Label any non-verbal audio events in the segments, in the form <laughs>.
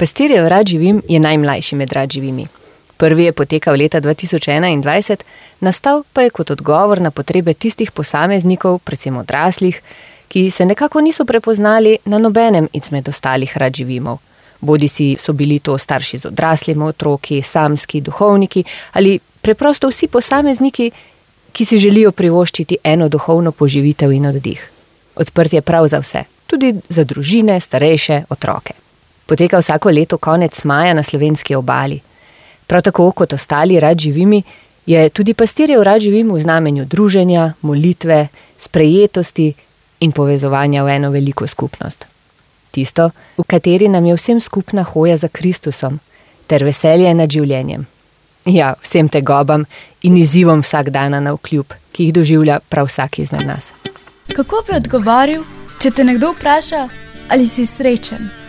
Pastirjev rad živim je najmlajši med rad živimi. Prvi je potekal leta 2021, nastal pa je kot odgovor na potrebe tistih posameznikov, predvsem odraslih, ki se nekako niso prepoznali na nobenem izmed ostalih rad živimov. Bodi si so bili to starši z odraslimi otroki, samski, duhovniki ali preprosto vsi posamezniki, ki si želijo privoščiti eno duhovno poživitev in oddih. Odprt je prav za vse, tudi za družine, starejše, otroke. Poteka vsako leto konec maja na slovenski obali. Prav tako kot ostali rad živimi, je tudi pastirjev rad živim v znamenju druženja, molitve, sprejetosti in povezovanja v eno veliko skupnost. Tisto, v kateri nam je vsem skupna hoja za Kristusom ter veselje nad življenjem. Ja, vsem tegobam in izzivom vsak dan na vkljub, ki jih doživlja prav vsak izmed nas. Kako bi odgovoril, če te nekdo vpraša, ali si srečen?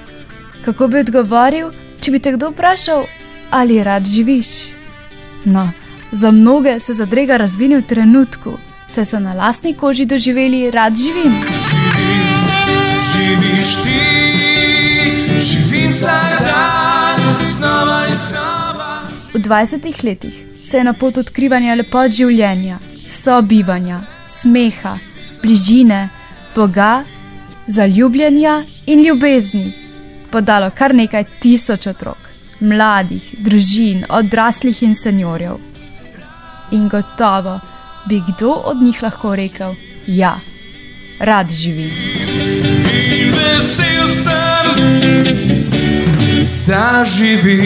Kako bi odgovoril, če bi te kdo vprašal, ali rad živiš? No, za mnoge se zadrega razvini v trenutku, saj so na lastni koži doživeli, rad živim. Živim, živiš ti, živim vsak dan, znova in znova. V 20 letih se je na pot odkrivanja lepot življenja, sobivanja, smeha, bližine, Boga, zaljubljenja in ljubezni podalo kar nekaj tisoč otrok, mladih, družin, odraslih in seniorjev. In gotovo bi kdo od njih lahko rekel: Ja, rad živim. In vesel sem, da živim.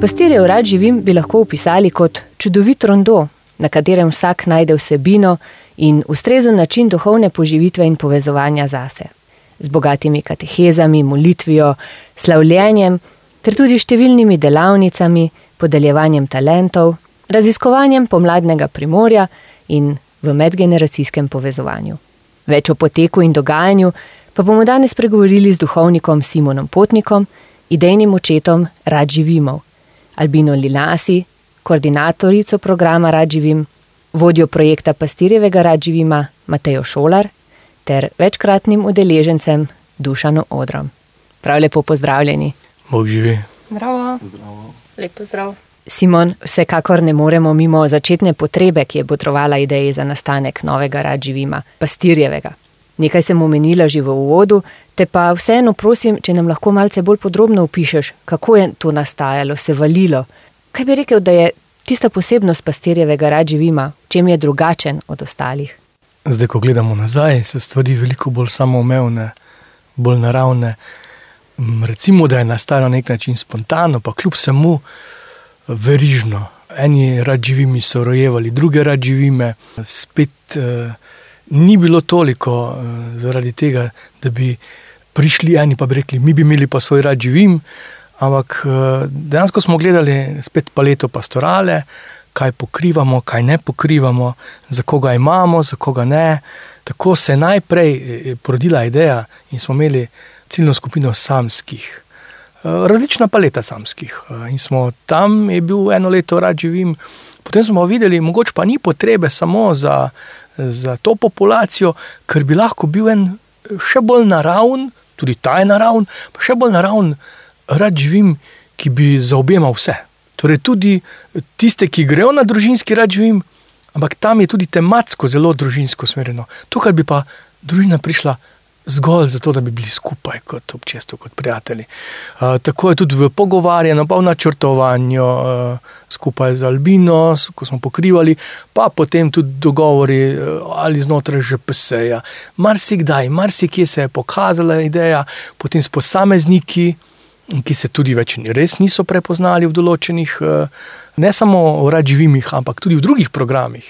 Pastirjev rad živim bi lahko opisali kot čudovit rondo, na katerem vsak najde vsebino in ustrezen način duhovne poživitve in povezovanja zase. Z bogatimi katehezami, molitvijo, slavljenjem, ter tudi številnimi delavnicami, podeljevanjem talentov, raziskovanjem pomladnega primorja in v medgeneracijskem povezovanju. Več o poteku in dogajanju pa bomo danes pregovorili z duhovnikom Simonom Potnikom, idejnim očetom Rad živimo, Albino Lilasi, koordinatorico programa Rad živim, vodjo projekta Pastirjevega Rad živima Matejo Šolar ter večkratnim udeležencem Dušano Odrom. Prav lepo pozdravljeni. Bog živi. Zdravo. Zdravo. Lepo zdrav. Simon, vsekakor ne moremo mimo začetne potrebe, ki je botrovala ideji za nastanek novega Rad živima, Pastirjevega. Nekaj sem omenila že v uvodu, te pa vseeno prosim, če nam lahko malce bolj podrobno opišeš, kako je to nastajalo, se valilo. Kaj bi rekel, da je tista posebnost pastirjevega rad živima, čem je drugačen od ostalih? Zdaj, ko gledamo nazaj, so stvari veliko bolj samoumevne, bolj naravne. Recimo, da je nastalo na nek način spontano, pa kljub vsemu verižno. Eni rad živimi so rojevali, druge rad živime, spet eh, ni bilo toliko eh, zaradi tega, da bi prišli eni pa bi rekli, mi bi imeli pa svoj rad živim. Ampak eh, dejansko smo gledali spet paleto pastorale, kaj pokrivamo, kaj ne pokrivamo, za koga imamo, za koga ne. Tako se je najprej eh, porodila ideja in smo imeli ciljno skupino samskih. Eh, Različna paleta samskih. In smo tam, je bil eno leto rad živim, potem smo videli, mogoče pa ni potrebe samo za, za to populacijo, ker bi lahko bil en še bolj naraven, tudi ta je naraven, pa še bolj naraven rad živim, ki bi zaobjemal vse. Torej, tudi tiste, ki grejo na družinski rad živim, ampak tam je tudi tematsko zelo družinsko usmerjeno. Tukaj bi pa družina prišla zgolj zato, da bi bili skupaj kot občestvo, kot prijatelji. Uh, tako je tudi v pogovarjanju, pa v načrtovanju, uh, skupaj z Albino, ko smo pokrivali, pa potem tudi dogovori uh, ali znotraj ŽPS-ja. Marsikdaj, marsikje se je pokazala ideja, potem s posamezniki, ki se tudi več res niso prepoznali v določenih, eh, ne samo v radživimih, ampak tudi v drugih programih.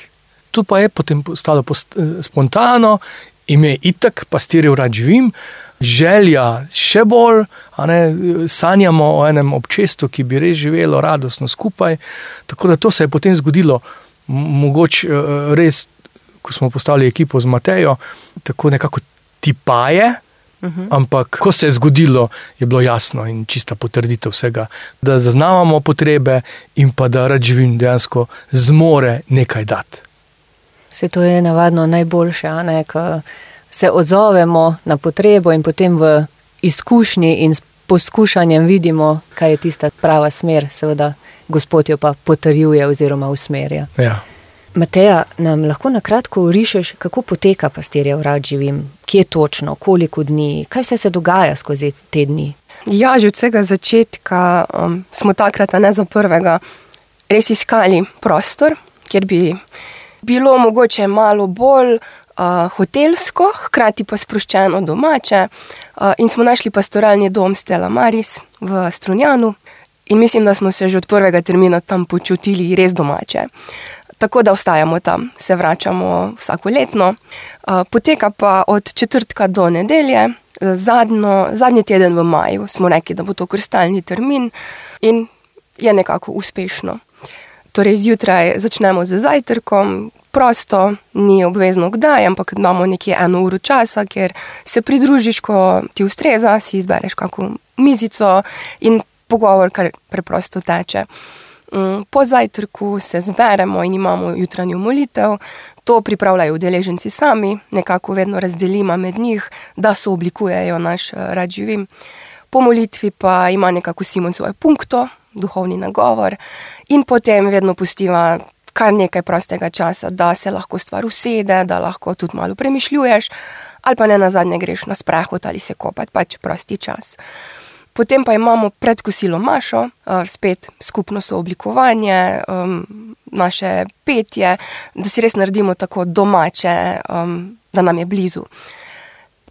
Tu pa je potem postalo post, eh, spontano, ime itak, pastirjev radživim, želja še bolj, ne, sanjamo o enem občestvu, ki bi res živelo radostno skupaj. Tako da to se je potem zgodilo, mogoče eh, res, ko smo postavili ekipo z Matejo, tako nekako tipaje. Ampak, ko se je zgodilo, je bilo jasno in čista potrditev vsega, da zaznavamo potrebe in pa da rad živim dejansko zmore nekaj dati. Se to je navadno najboljše, ne, ko se odzovemo na potrebo in potem v izkušnji in poskušanjem vidimo, kaj je tista prava smer, seveda Gospod jo pa potrjuje oziroma usmerja. Ja. Mateja, nam lahko na kratko rišeš, kako poteka pastirja v rad živim, kje točno, koliko dni, kaj vse se dogaja skozi te dni. Ja, že od vsega začetka um, smo takrat, ne za prvega, res iskali prostor, kjer bi bilo mogoče malo bolj uh, hotelsko, hkrati pa sproščeno domače. Uh, in smo našli pastoralni dom Stella Maris v Strunjanu. In mislim, da smo se že od prvega termina tam počutili res domače. Tako da ostajamo tam, se vračamo vsako letno. Uh, poteka pa od četrtka do nedelje, zadnjo, zadnji teden v maju smo rekli, da bo to kristalni termin in je nekako uspešno. Torej, zjutraj začnemo z zajtrkom, prosto, ni obvezno kdaj, ampak imamo nekje eno uro časa, kjer se pridružiš, ko ti ustreza, si izbereš kakšno mizico in pogovor, kar preprosto teče. Po zajtrku se zberemo in imamo jutranjo molitev. To pripravljajo udeleženci sami, nekako vedno razdelimo med njih, da so oblikujejo naš eh, rad živim. Po molitvi pa ima nekako Simon svoje punkto, duhovni nagovor, in potem vedno pustiva kar nekaj prostega časa, da se lahko stvar usede, da lahko tudi malo premišljuješ, ali pa ne na zadnje greš na sprehod ali se kopati, pač prosti čas. Potem pa imamo pred kosilom mašo, uh, spet skupno sooblikovanje, naše petje, da si res naredimo tako domače, da nam je blizu.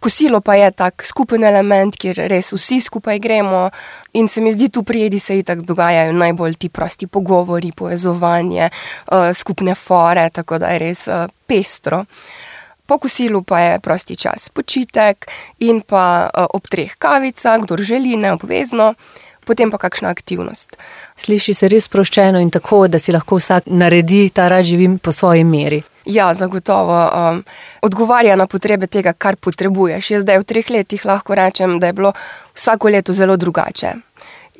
Kosilo pa je tak skupen element, kjer res vsi skupaj gremo in se mi zdi, tu prijedi se itak dogajajo najbolj ti prosti pogovori, povezovanje, uh, skupne fore, tako da je res uh, pestro. Po kosilu pa je prosti čas, počitek in pa uh, ob treh kavicah, kdo želi, ne obvezno, potem pa kakšna aktivnost. Sliši se res sproščeno in tako, da si lahko vsak naredi ta rad živim po svoji meri. Ja, zagotovo um, odgovarja na potrebe tega, kar potrebuješ. Jaz zdaj v treh letih lahko rečem, da je bilo vsako leto zelo drugače.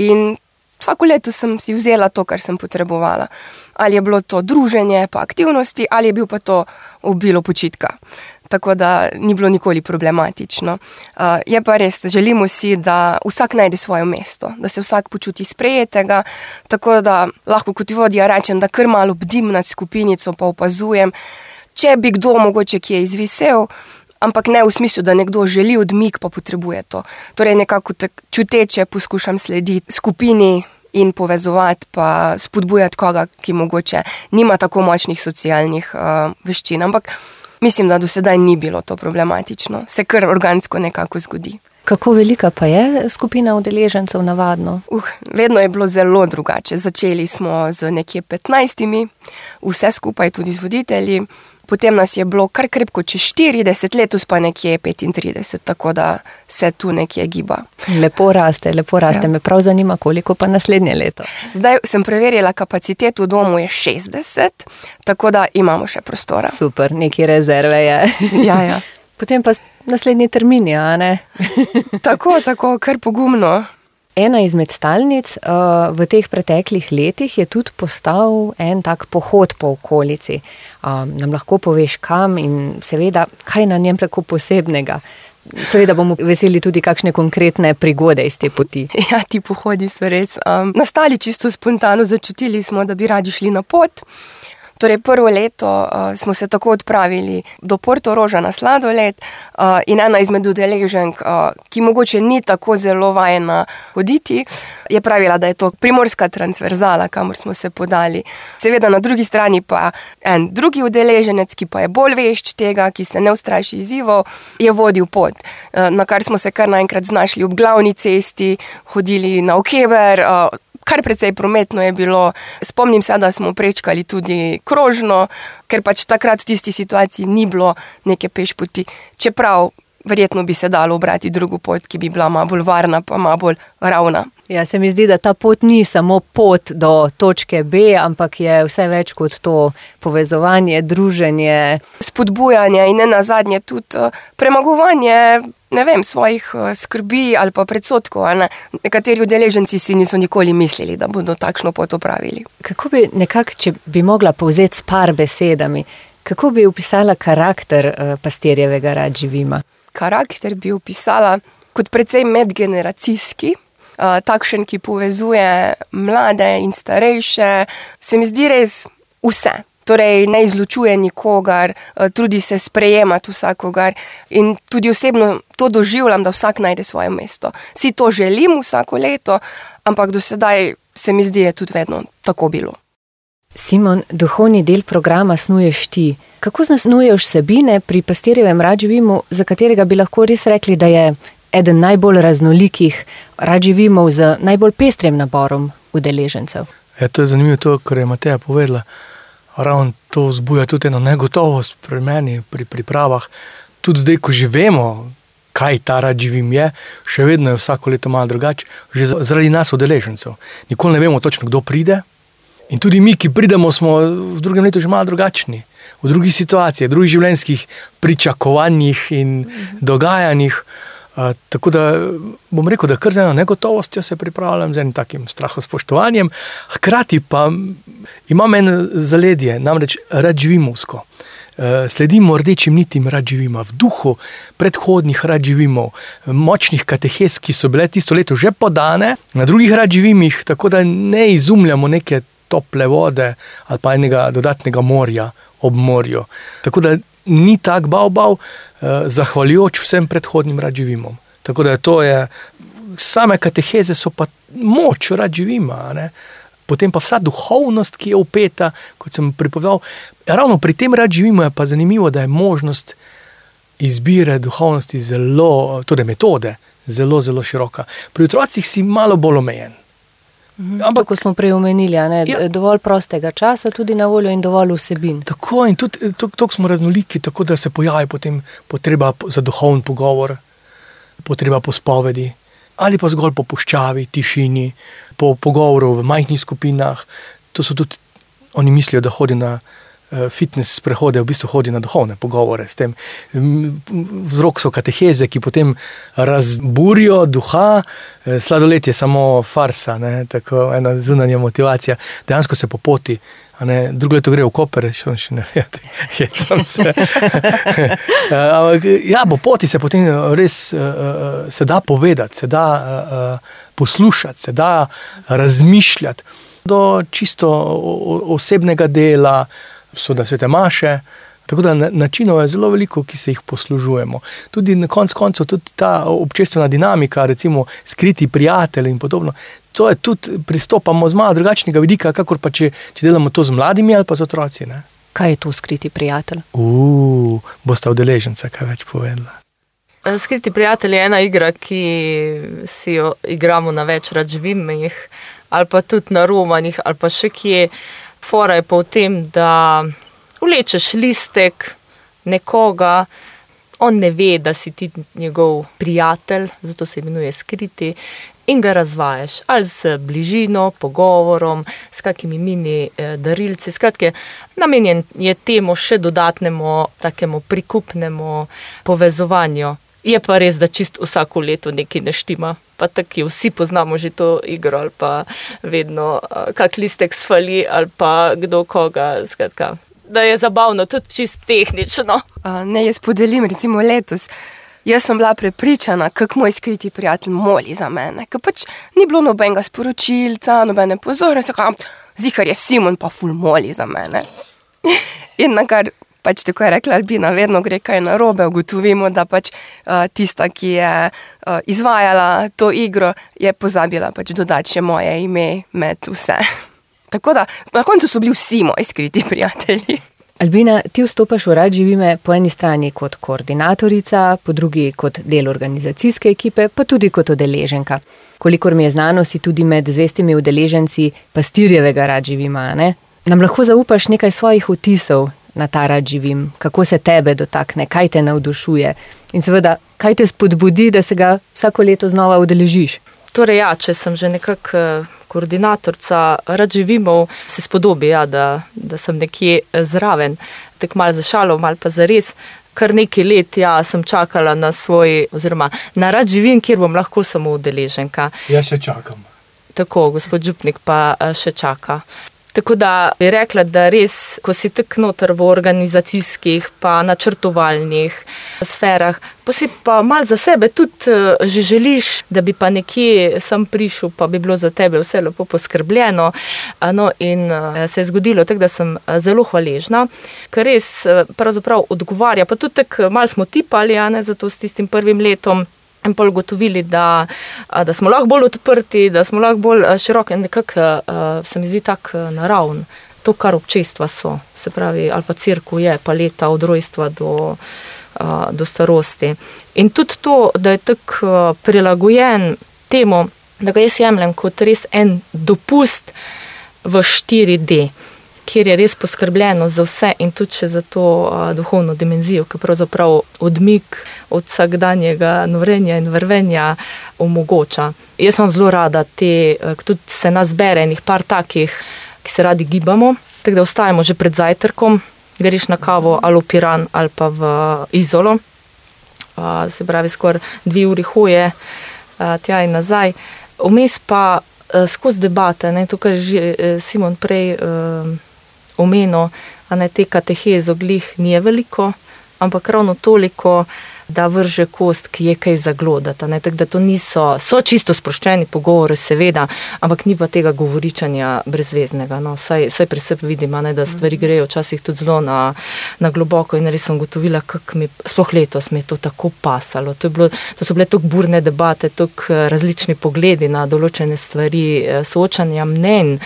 In vsako leto sem si vzela to, kar sem potrebovala. Ali je bilo to druženje, pa aktivnosti, ali je bil pa to obilo počitka. Tako da ni bilo nikoli problematično. Uh, je pa res, želimo si, da vsak najde svoje mesto, da se vsak počuti sprejetega. Tako da lahko kot vodja rečem, da kar malo bdim nad skupinico, pa opazujem, če bi kdo mogoče kje izvisel. Ampak ne v smislu, da nekdo želi odmik, pa potrebuje to. Torej, nekako čuteče poskušam slediti skupini in povezovati, pa spodbujati koga, ki mogoče nima tako močnih socialnih uh, veščin. Ampak mislim, da do sedaj ni bilo to problematično, se kar organsko nekako zgodi. Kako velika pa je skupina udeležencev navadno? Uh, vedno je bilo zelo drugače. Začeli smo z nekje 15, vse skupaj tudi z voditelji. Potem nas je bilo kar krepko čez 40, letos pa nekje 35, tako da se tu nekje giba. Lepo raste, lepo raste. Ja. Me prav zanima, koliko pa naslednje leto. Zdaj sem preverila kapacitet v domu je 60, tako da imamo še prostora. Super, neki rezerve je. Ja, ja. <laughs> Potem pa naslednji termini, a ne? tako, tako, kar pogumno. Ena izmed stalnic uh, v teh preteklih letih je tudi postal en tak pohod po okolici. Um, nam lahko poveš, kam in seveda, kaj na njem tako posebnega. Seveda bomo veseli tudi kakšne konkretne prigode iz te poti. <laughs> Ja, ti pohodi so res um, nastali čisto spontano, začutili smo, da bi radi šli na pot. Torej, prvo leto uh, smo se tako odpravili do Porto Roža na sladoled uh, in ena izmed udeleženk, uh, ki mogoče ni tako zelo vajena hoditi, je pravila, da je to primorska transverzala, kamor smo se podali. Seveda na drugi strani pa en drugi udeleženec, ki pa je bolj vešč tega, ki se ne ustraši izzivov, je vodil pot, uh, na kar smo se kar naenkrat znašli ob glavni cesti, hodili na okever. Uh, kar precej prometno je bilo. Spomnim se, da smo prečkali tudi krožno, ker pač takrat v tisti situaciji ni bilo neke pešpoti. Čeprav verjetno bi se dalo obrati drugo pot, ki bi bila malo bolj varna, pa malo bolj ravna. Ja, se mi zdi, da ta pot ni samo pot do točke B, ampak je vse več kot to povezovanje, druženje. Spodbujanje in ne nazadnje tudi eh, premagovanje. Ne vem, svojih eh, skrbi ali pa predsotkov. Ne? Nekateri udeleženci si niso nikoli mislili, da bodo takšno pot opravili. Kako bi nekako, če bi mogla povzeti s par besedami, kako bi opisala karakter uh, pastirjevega rad živima? Karakter bi opisala kot precej medgeneracijski, takšen, ki povezuje mlade in starejše, se mi zdi res vse. Torej, ne izločuje nikogar, uh, trudi se sprejemati vsakogar in tudi osebno to doživljam, da vsak najde svoje mesto. Si to želim vsako leto, ampak do sedaj se mi zdi, da je tudi vedno tako bilo. Simon, duhovni del programa snuješ ti. Kako zasnuješ vsebine pri pastirjevem radživimu, za katerega bi lahko res rekli, da je eden najbolj raznolikih radživimov z najbolj pestrem naborom udeležencev? Ja, to je zanimivo, to, kar je Mateja povedala. Ravno to vzbuja tudi eno negotovost pri meni, pri pripravah. Tudi zdaj, ko že vemo, kaj ta radživim je, še vedno je vsako leto malo drugače, že zaradi nas udeležencev. Nikoli ne vemo točno, kdo pride. In tudi mi, ki pridemo, smo v drugem letu že malo drugačni, v drugih situacijah, v drugih življenjskih pričakovanjih in dogajanjih. Tako da bom rekel, da kar z eno negotovostjo se pripravljam, z enim takim strahom, spoštovanjem, hkrati pa imam eno zaledje, namreč radživimovsko. Uh, sledimo rdečim nitim radživima, v duhu predhodnih radživimov, močnih katehes, ki so bile tisto leto že podane na drugih radživimih, tako da ne izumljamo neke tople vode ali pa enega dodatnega morja ob morju. Tako da ni tako bav, bav, eh, zahvaljujoč vsem predhodnim radživimom. Tako da to je, same kateheze so pa moč radživima. Ne? Potem pa vsa duhovnost, ki je upeta, kot sem pripovedal. Ravno pri tem radživimu je pa zanimivo, da je možnost izbire duhovnosti zelo, torej metode, zelo, zelo široka. Pri otrocih si malo bolj omejen. Ampak, kot smo prej omenili, ne, Ja. dovolj prostega časa, tudi na voljo in dovolj vsebin. Tako in tudi tako smo raznoliki, tako da se pojavi potem potreba po- za duhovni pogovor, potreba po spovedi, ali pa zgolj po puščavi, tišini, po pogovoru v majhnih skupinah. To so tudi oni mislijo, da hodi na eh, fitness sprehode, v bistvu hodi na duhovne pogovore. s tem. Vzrok so kateheze, ki potem razburijo duha, Eh, sladoled je samo farsa, ne, tako ena zunanja motivacija. Dejansko se po poti, a ne, drugo leto gre v Koper, še, še ne vem, <laughs> se. <laughs> Eh, Ampak ja, po poti se potem res eh, eh, se da povedati, se da eh, eh, poslušati, se da razmišljati do čisto osebnega dela, so da svete maše. Tako da na- načinov je zelo veliko, ki se jih poslužujemo. Tudi na koncu koncev, tudi ta občestvena dinamika, recimo skriti prijatelji in podobno. To je tudi pristopamo z malo drugačnega vidika, kakor pa če, če delamo to z mladimi ali pa z otroci. Ne? Kaj je to skriti prijatelj? Uf, boste udeleženca kaj več povedala. Eh, Skriti prijatelj je ena igra, ki si jo igramo na več radživimih, ali pa tudi na romanjih, ali pa še kje. Fora je pa v tem, da vlečeš listek nekoga, on ne ve, da si ti njegov prijatelj, zato se imenuje skriti. In ga razvajaš, ali z bližino, pogovorom, s kakimi mini eh, darilci. Skratka, namenjen je temu še dodatnemu, takemu prikupnemu povezovanju. Je pa res, da čist vsako leto nekaj ne štima. Pa tako vsi poznamo že to igro, ali pa vedno eh, kak listek svali, ali pa kdo koga. Skratka, da je zabavno, tudi čist tehnično. Uh, ne, jaz podelim, recimo letos. Jaz sem bila prepričana, kako moj skriti prijatelj moli za mene. Ker pač ni bilo nobenega sporočilca, nobene pozornosti, zihar je Simon pa ful moli za mene. <laughs> In na kar pač tako je rekla Albina, vedno gre kaj narobe, ugotovimo, da pač uh, tista, ki je uh, izvajala to igro, je pozabila pač dodati še moje ime med vse. <laughs> Tako da na koncu so bili vsi moji skriti prijatelji. Albina, ti vstopaš v rad živime po eni strani kot koordinatorica, po drugi kot del organizacijske ekipe, pa tudi kot udeleženka. Kolikor mi je znano, si tudi med zvestimi udeleženci pastirjevega rad živima. Ne? Nam lahko zaupaš nekaj svojih vtisov na ta rad živim, kako se tebe dotakne, kaj te navdušuje in seveda, kaj te spodbudi, da se ga vsako leto znova udeležiš. Torej, ja, če sem že nekako eh, koordinatorica Radživimov, se spodobi, ja, da, da sem nekje eh, zraven, tako malo za šalo, malo pa za res. Kar nekaj let ja, sem čakala na svoj, oziroma na Radživim, kjer bom lahko samo udeleženka. Jaz še čakam. Tako, gospod Župnik pa eh, še čaka. Tako da bi rekla, da res, ko si tak noter v organizacijskih, pa načrtovalnih sferah, pa si pa mal za sebe tudi eh, že želiš, da bi pa nekje sem prišel, pa bi bilo za tebe vse lepo poskrbljeno. No, in eh, se je zgodilo tako, da sem eh, zelo hvaležna, ker res pravzaprav odgovarja. Pa tudi tako malo smo tipali, a ne zato s tistim prvim letom. In pol ugotovili, da, da smo lahko bolj odprti, da smo lahko bolj široki in nekako se mi zdi tako naravn. To, kar občestva so, se pravi, ali pa crkva je, pa leta od rojstva do, do starosti. In tudi to, da je tako prilagojen temu, da ga jaz jemljem kot res en dopust v 4D, kjer je res poskrbljeno za vse in tudi še za to a, duhovno dimenzijo, ki pravzaprav odmik od vsakdanjega norenja in vrvenja omogoča. Jaz imam zelo rada te, eh, tudi se nas bere enih par takih, ki se radi gibamo, tako da ostajamo že pred zajtrkom, greš na kavo ali v Piran ali pa v Izolo, a, se pravi skoraj dve uri hoje a, tja in nazaj. Vmes pa skozi debate, ne, to, kar je že eh, Simon prej um, omenil, a ne te kateheze glih ni veliko, ampak ravno toliko, da vrže kost, ki je kaj zaglodata. Ne, tako da to niso, so čisto sproščeni pogovori, seveda, ampak ni pa tega govoričanja brezveznega. No, saj, saj pri sebi vidim, ne, da stvari grejo včasih tudi zelo na, na globoko in res sem gotovila, kako mi, sploh letos mi je to tako pasalo. To, bilo, to so bile tako burne debate, tako eh, različni pogledi na določene stvari, eh, soočanja mnen,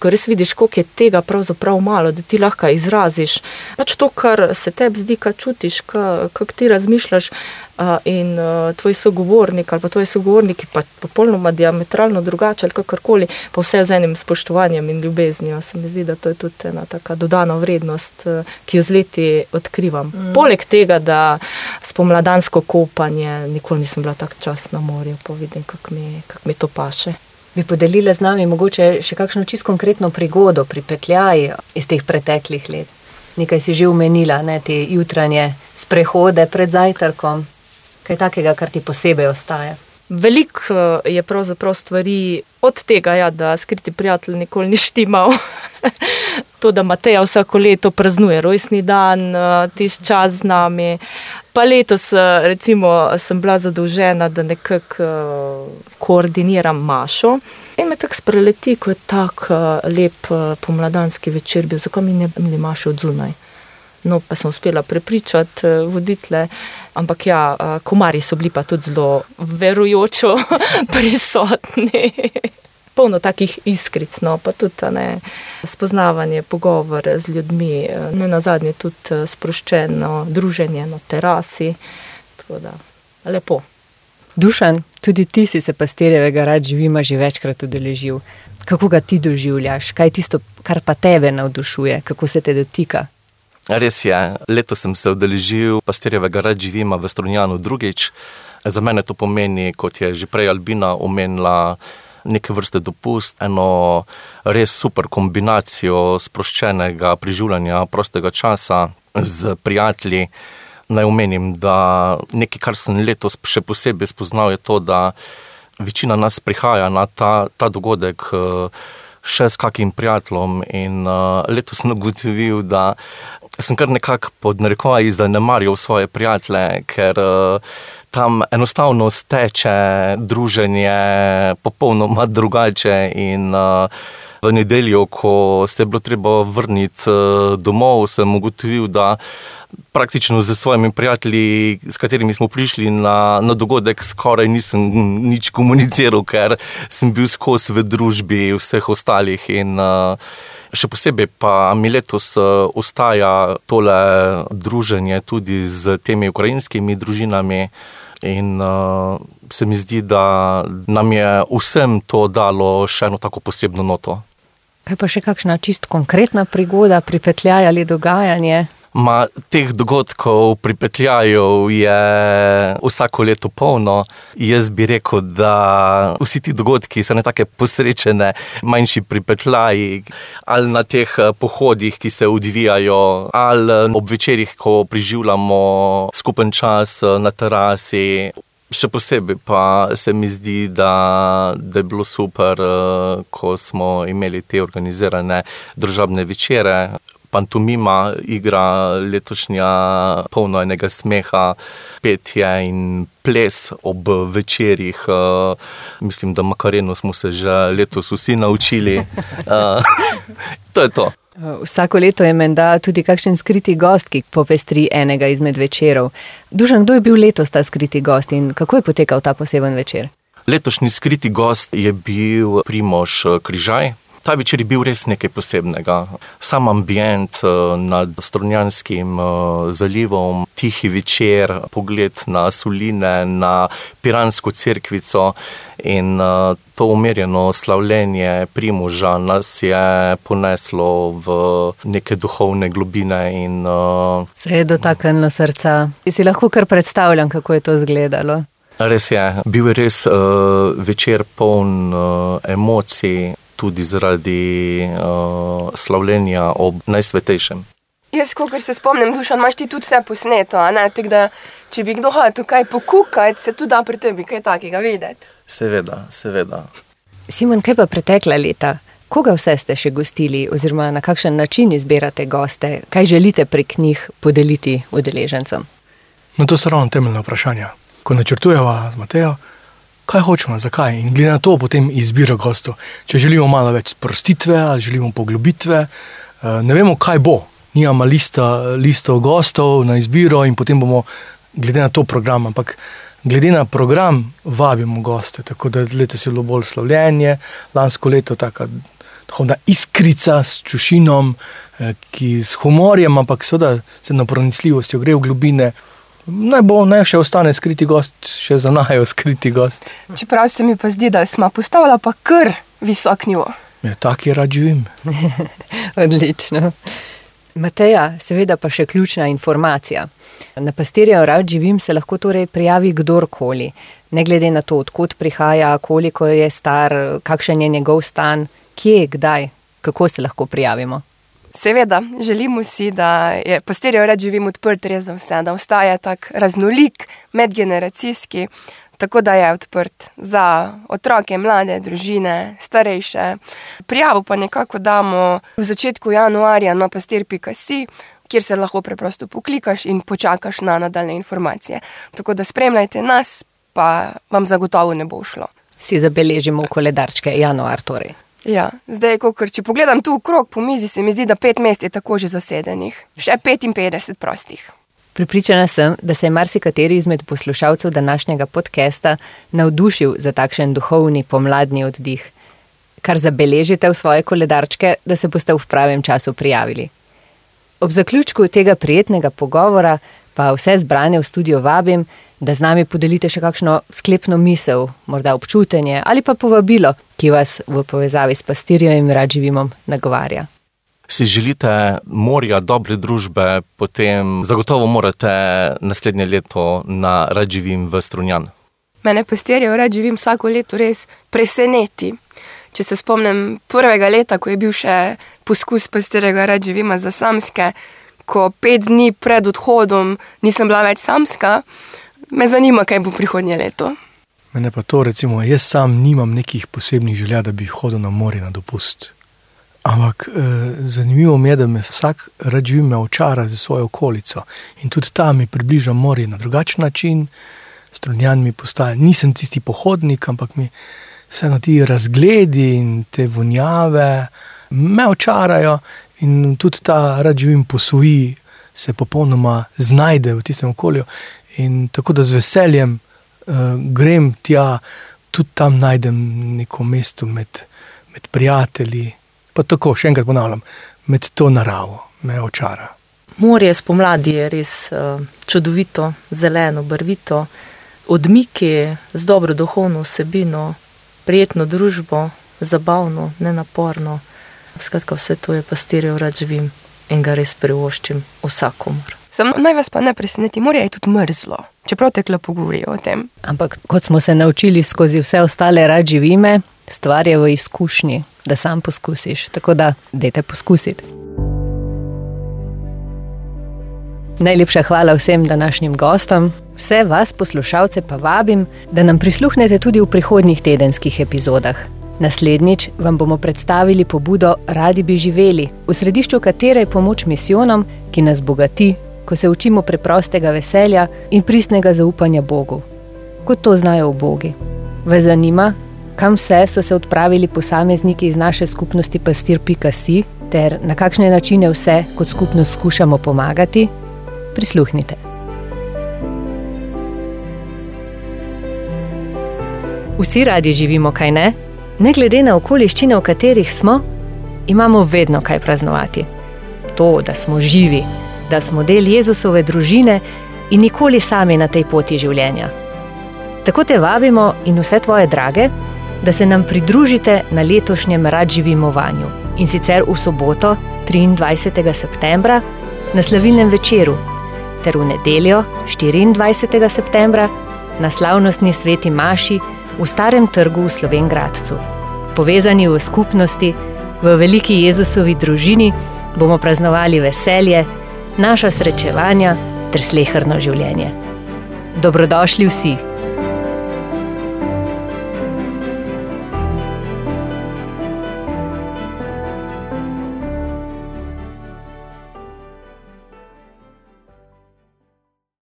ko res vidiš, koliko je tega pravzaprav malo, da ti lahko izraziš pač to, kar se tebi zdi, kar čutiš, kako ti razmišljaš. Uh, in uh, tvoj sogovornik ali pa tvoji sogovorniki, pa popolnoma diametralno drugače ali kakorkoli, pa vse z enim spoštovanjem in ljubeznijo. Se mi zdi, da to je tudi ena taka dodana vrednost, uh, ki jo z leti odkrivam. Mm. Poleg tega, da spomladansko kopanje, nikoli nisem bila tak čas na morju, pa vidim, kako mi, kak mi to paše. Bi podelila z nami mogoče še kakšno čisto konkretno prigodo, pripetljaj iz teh preteklih let? Nekaj si že omenila, ne, te jutranje sprehode pred zajtrkom. Kaj takega, kar ti posebej ostaja? Veliko eh, je pravzaprav stvari od tega, ja, da skriti prijatelj nikoli ni štimal. <laughs> to, da Mateja vsako leto praznuje rojstni dan, eh, tisti čas z nami. Pa letos, eh, recimo, sem bila zadolžena, da nekako eh, koordiniram Mašo. In me tako spreleti, ko je tako eh, lep eh, pomladanski večer bil, zakaj mi ne bi imeli Maše od zunaj. No, pa sem uspela prepričati voditele, ampak ja, komarji so bili pa tudi zelo verujočo <laughs> prisotni. Polno takih iskric, no, pa tudi a ne, spoznavanje, pogovor z ljudmi, eh, ne na zadnje tudi eh, sproščeno druženje na terasi. Tako da, lepo. Dušan, tudi ti si se pastirjevega rad živima že večkrat udeležil. Kako ga ti doživljaš? Kaj je tisto, kar pa tebe navdušuje? Kako se te dotika? Res je, letos sem se udeležil pastirjevega rad živima v Strunjanu drugič. Za mene to pomeni, kot je že prej Albina omenila, neke vrste dopust, eno res super kombinacijo sproščenega preživljanja prostega časa z prijatelji. Naj omenim, da nekaj, kar sem letos še posebej spoznal, je to, da večina nas prihaja na ta, ta dogodek eh, še s kakim prijateljem. In uh, letos sem ugotovil, da sem kar nekako pod narekovaji zanemaril svoje prijatelje, ker uh, tam enostavno steče druženje popolnoma drugače in uh, v nedeljo, ko se je bilo treba vrniti uh, domov, sem ugotovil, da praktično z svojimi prijatelji, s katerimi smo prišli na, na dogodek, skoraj nisem nič komuniciral, ker sem bil skozi v družbi vseh ostalih. In, uh, še posebej pa mi letos ostaja tole druženje tudi z temi ukrajinskimi družinami. In uh, se mi zdi, da nam je vsem to dalo še eno tako posebno noto. Kaj pa še kakšna čist konkretna prigoda, pripetljaj ali dogajanje? Ma, teh dogodkov pripetljajev je vsako leto polno. Jaz bi rekel, da vsi ti dogodki so ne tako posrečene, manjši pripetljaji, ali na teh eh, pohodih, ki se odvijajo, ali ob večerjih, ko preživljamo skupen čas eh, na terasi. Še posebej pa se mi zdi, da, da je bilo super, eh, ko smo imeli te organizirane družabne večere. Pantomima igra letošnja polno enega smeha, petje in ples ob večerjih. Eh, Mislim, da Makareno smo se že letos vsi naučili. <laughs> Eh, To je to. Vsako leto je menda tudi kakšen skriti gost, ki popestri enega izmed večerov. Dušan, kdo je bil letos ta skriti gost in kako je potekal ta poseben večer? Letošnji skriti gost je bil Primoš eh, Križaj. Ta večer je bil res nekaj posebnega. Sam ambient eh, nad Strunjanskim eh, zalivom, tihi večer, pogled na soline, na Piransko cerkvico in eh, to umirjeno slavljenje Primoža nas je poneslo v neke duhovne globine in Se je dotaknilo srca. Si lahko kar predstavljam, kako je to izgledalo. Res je, bil je res uh, večer poln uh, emocij, tudi zaradi uh, slavljenja ob najsvetejšem. Jaz, kot se spomnim, dušan, imaš ti tudi vse posneto, a ne? Tako da, če bi kdo hotel kaj pokukati, se tudi da pri tebi kaj takega videti. Seveda, seveda. Simon, kaj pa pretekla leta? Koga vse ste še gostili, oziroma na kakšen način izbirate goste, kaj želite prek njih podeliti udeležencem? No, to so ravno temeljna vprašanja. Ko načrtujemo z Matejo, kaj hočemo, zakaj. In glede na to potem izbira gostov. Če želimo malo več sprostitve ali želimo poglobitve, eh, ne vemo, kaj bo. Nimamo lista, listov gostov na izbiro in potem bomo glede na to program. Ampak glede na program vabimo goste. Tako da letos je bilo bolj slavljenje, lansko leto taka duhovna iskrica s čušinom, eh, ki s humorjem, ampak seveda s napronicljivostjo gre v globine. Naj bo, naj še ostane skriti gost, še za najo skriti gost. Čeprav se mi pa zdi, da smo postavili pa kar visok nivo. Ja, tak je rad živim. <laughs> Odlično. Mateja, seveda pa še ključna informacija. Na pastirja rad živim se lahko torej prijavi kdorkoli, ne glede na to, odkot prihaja, koliko je star, kakšen je njegov stan, kje, kdaj, kako se lahko prijavimo. Seveda, želimo si, da je pastirjev red živim odprt res za vse, da ostaja tak raznolik, medgeneracijski, tako da je odprt za otroke, mlade, družine, starejše. Prijavo pa nekako damo v začetku januarja na pastir.si, kjer se lahko preprosto poklikaš in počakaš na nadaljne informacije. Tako da spremljajte nas, pa vam zagotovo ne bo šlo. Si zabeležimo v koledarčke januar torej. Ja, zdaj, kokr, če pogledam tu okrog po mizi, se mi zdi, da pet mest je tako že zasedenih, še 55 prostih. Pripričana sem, da se je marsikateri izmed poslušalcev današnjega podcasta navdušil za takšen duhovni pomladni oddih. Kar zabeležite v svoje koledarčke, da se boste v pravem času prijavili. Ob zaključku tega prijetnega pogovora pa vse zbrane v studio vabim, da z nami podelite še kakšno sklepno misel, morda občutenje ali pa povabilo, ki vas v povezavi s pastirjem in rad živimom nagovarja. Si želite morja dobre družbe, potem zagotovo morate naslednje leto na Rad živim v Strunjan. Mene pastirjev red živim vsako leto res preseneti. Če se spomnim prvega leta, ko je bil še poskus pastirjega red živima za samske, ko pet dni pred odhodom nisem bila več samska, me zanima, kaj bo prihodnje leto. Mene pa to, recimo, jaz sam nimam nekih posebnih želja, da bi hodil na morje na dopust. Ampak eh, zanimivo mi je, da me vsak rad živi me očara za svojo okolico in tudi tam mi približa morje na drugačen način, strunjan mi postaja. Nisem tisti pohodnik, ampak mi vseeno ti razgledi in te vonjave me očarajo in tudi ta rad živim posvoji, se popolnoma znajde v tistem okolju. In tako da z veseljem uh, grem tja, tudi tam najdem neko mesto med, med prijatelji. Pa tako, še enkrat ponavljam, med to naravo me očara. Morje spomladi je res uh, čudovito, zeleno, barvito, odmiki z dobro duhovno vsebino, prijetno družbo, zabavno, nenaporno. Skratka, vse to je pastirjev rad živim in ga res privoščim vsakomor. Sam naj vas pa ne preseneti, morje je tudi mrzlo, čeprav tekla pogovorijo o tem. Ampak kot smo se naučili skozi vse ostale rad živime, stvar je v izkušnji, da sam poskusiš. Tako da, dajte poskusiti. Najlepša hvala vsem današnjim gostom. Vse vas, poslušalce, pa vabim, da nam prisluhnete tudi v prihodnjih tedenskih epizodah. Naslednjič vam bomo predstavili pobudo Radi bi živeli, v središču katere je pomoč misijonom, ki nas bogati, ko se učimo preprostega veselja in pristnega zaupanja Bogu. Kot to znajo v Bogi. Vas zanima, kam vse so se odpravili posamezniki iz naše skupnosti pastir.si ter na kakšne načine vse kot skupnost skušamo pomagati? Prisluhnite. Vsi radi živimo, kaj ne? Ne glede na okoliščine, v katerih smo, imamo vedno kaj praznovati. To, da smo živi, da smo del Jezusove družine in nikoli sami na tej poti življenja. Tako te vabimo in vse tvoje drage, da se nam pridružite na letošnjem radživimovanju in sicer v soboto, 23. septembra, na slavilnem večeru, ter v nedeljo, 24. septembra, na slavnostni sveti Maši v Starem trgu v Slovengradcu. Povezani v skupnosti, v veliki Jezusovi družini, bomo praznovali veselje, naša srečevanja ter slehrno življenje. Dobrodošli vsi!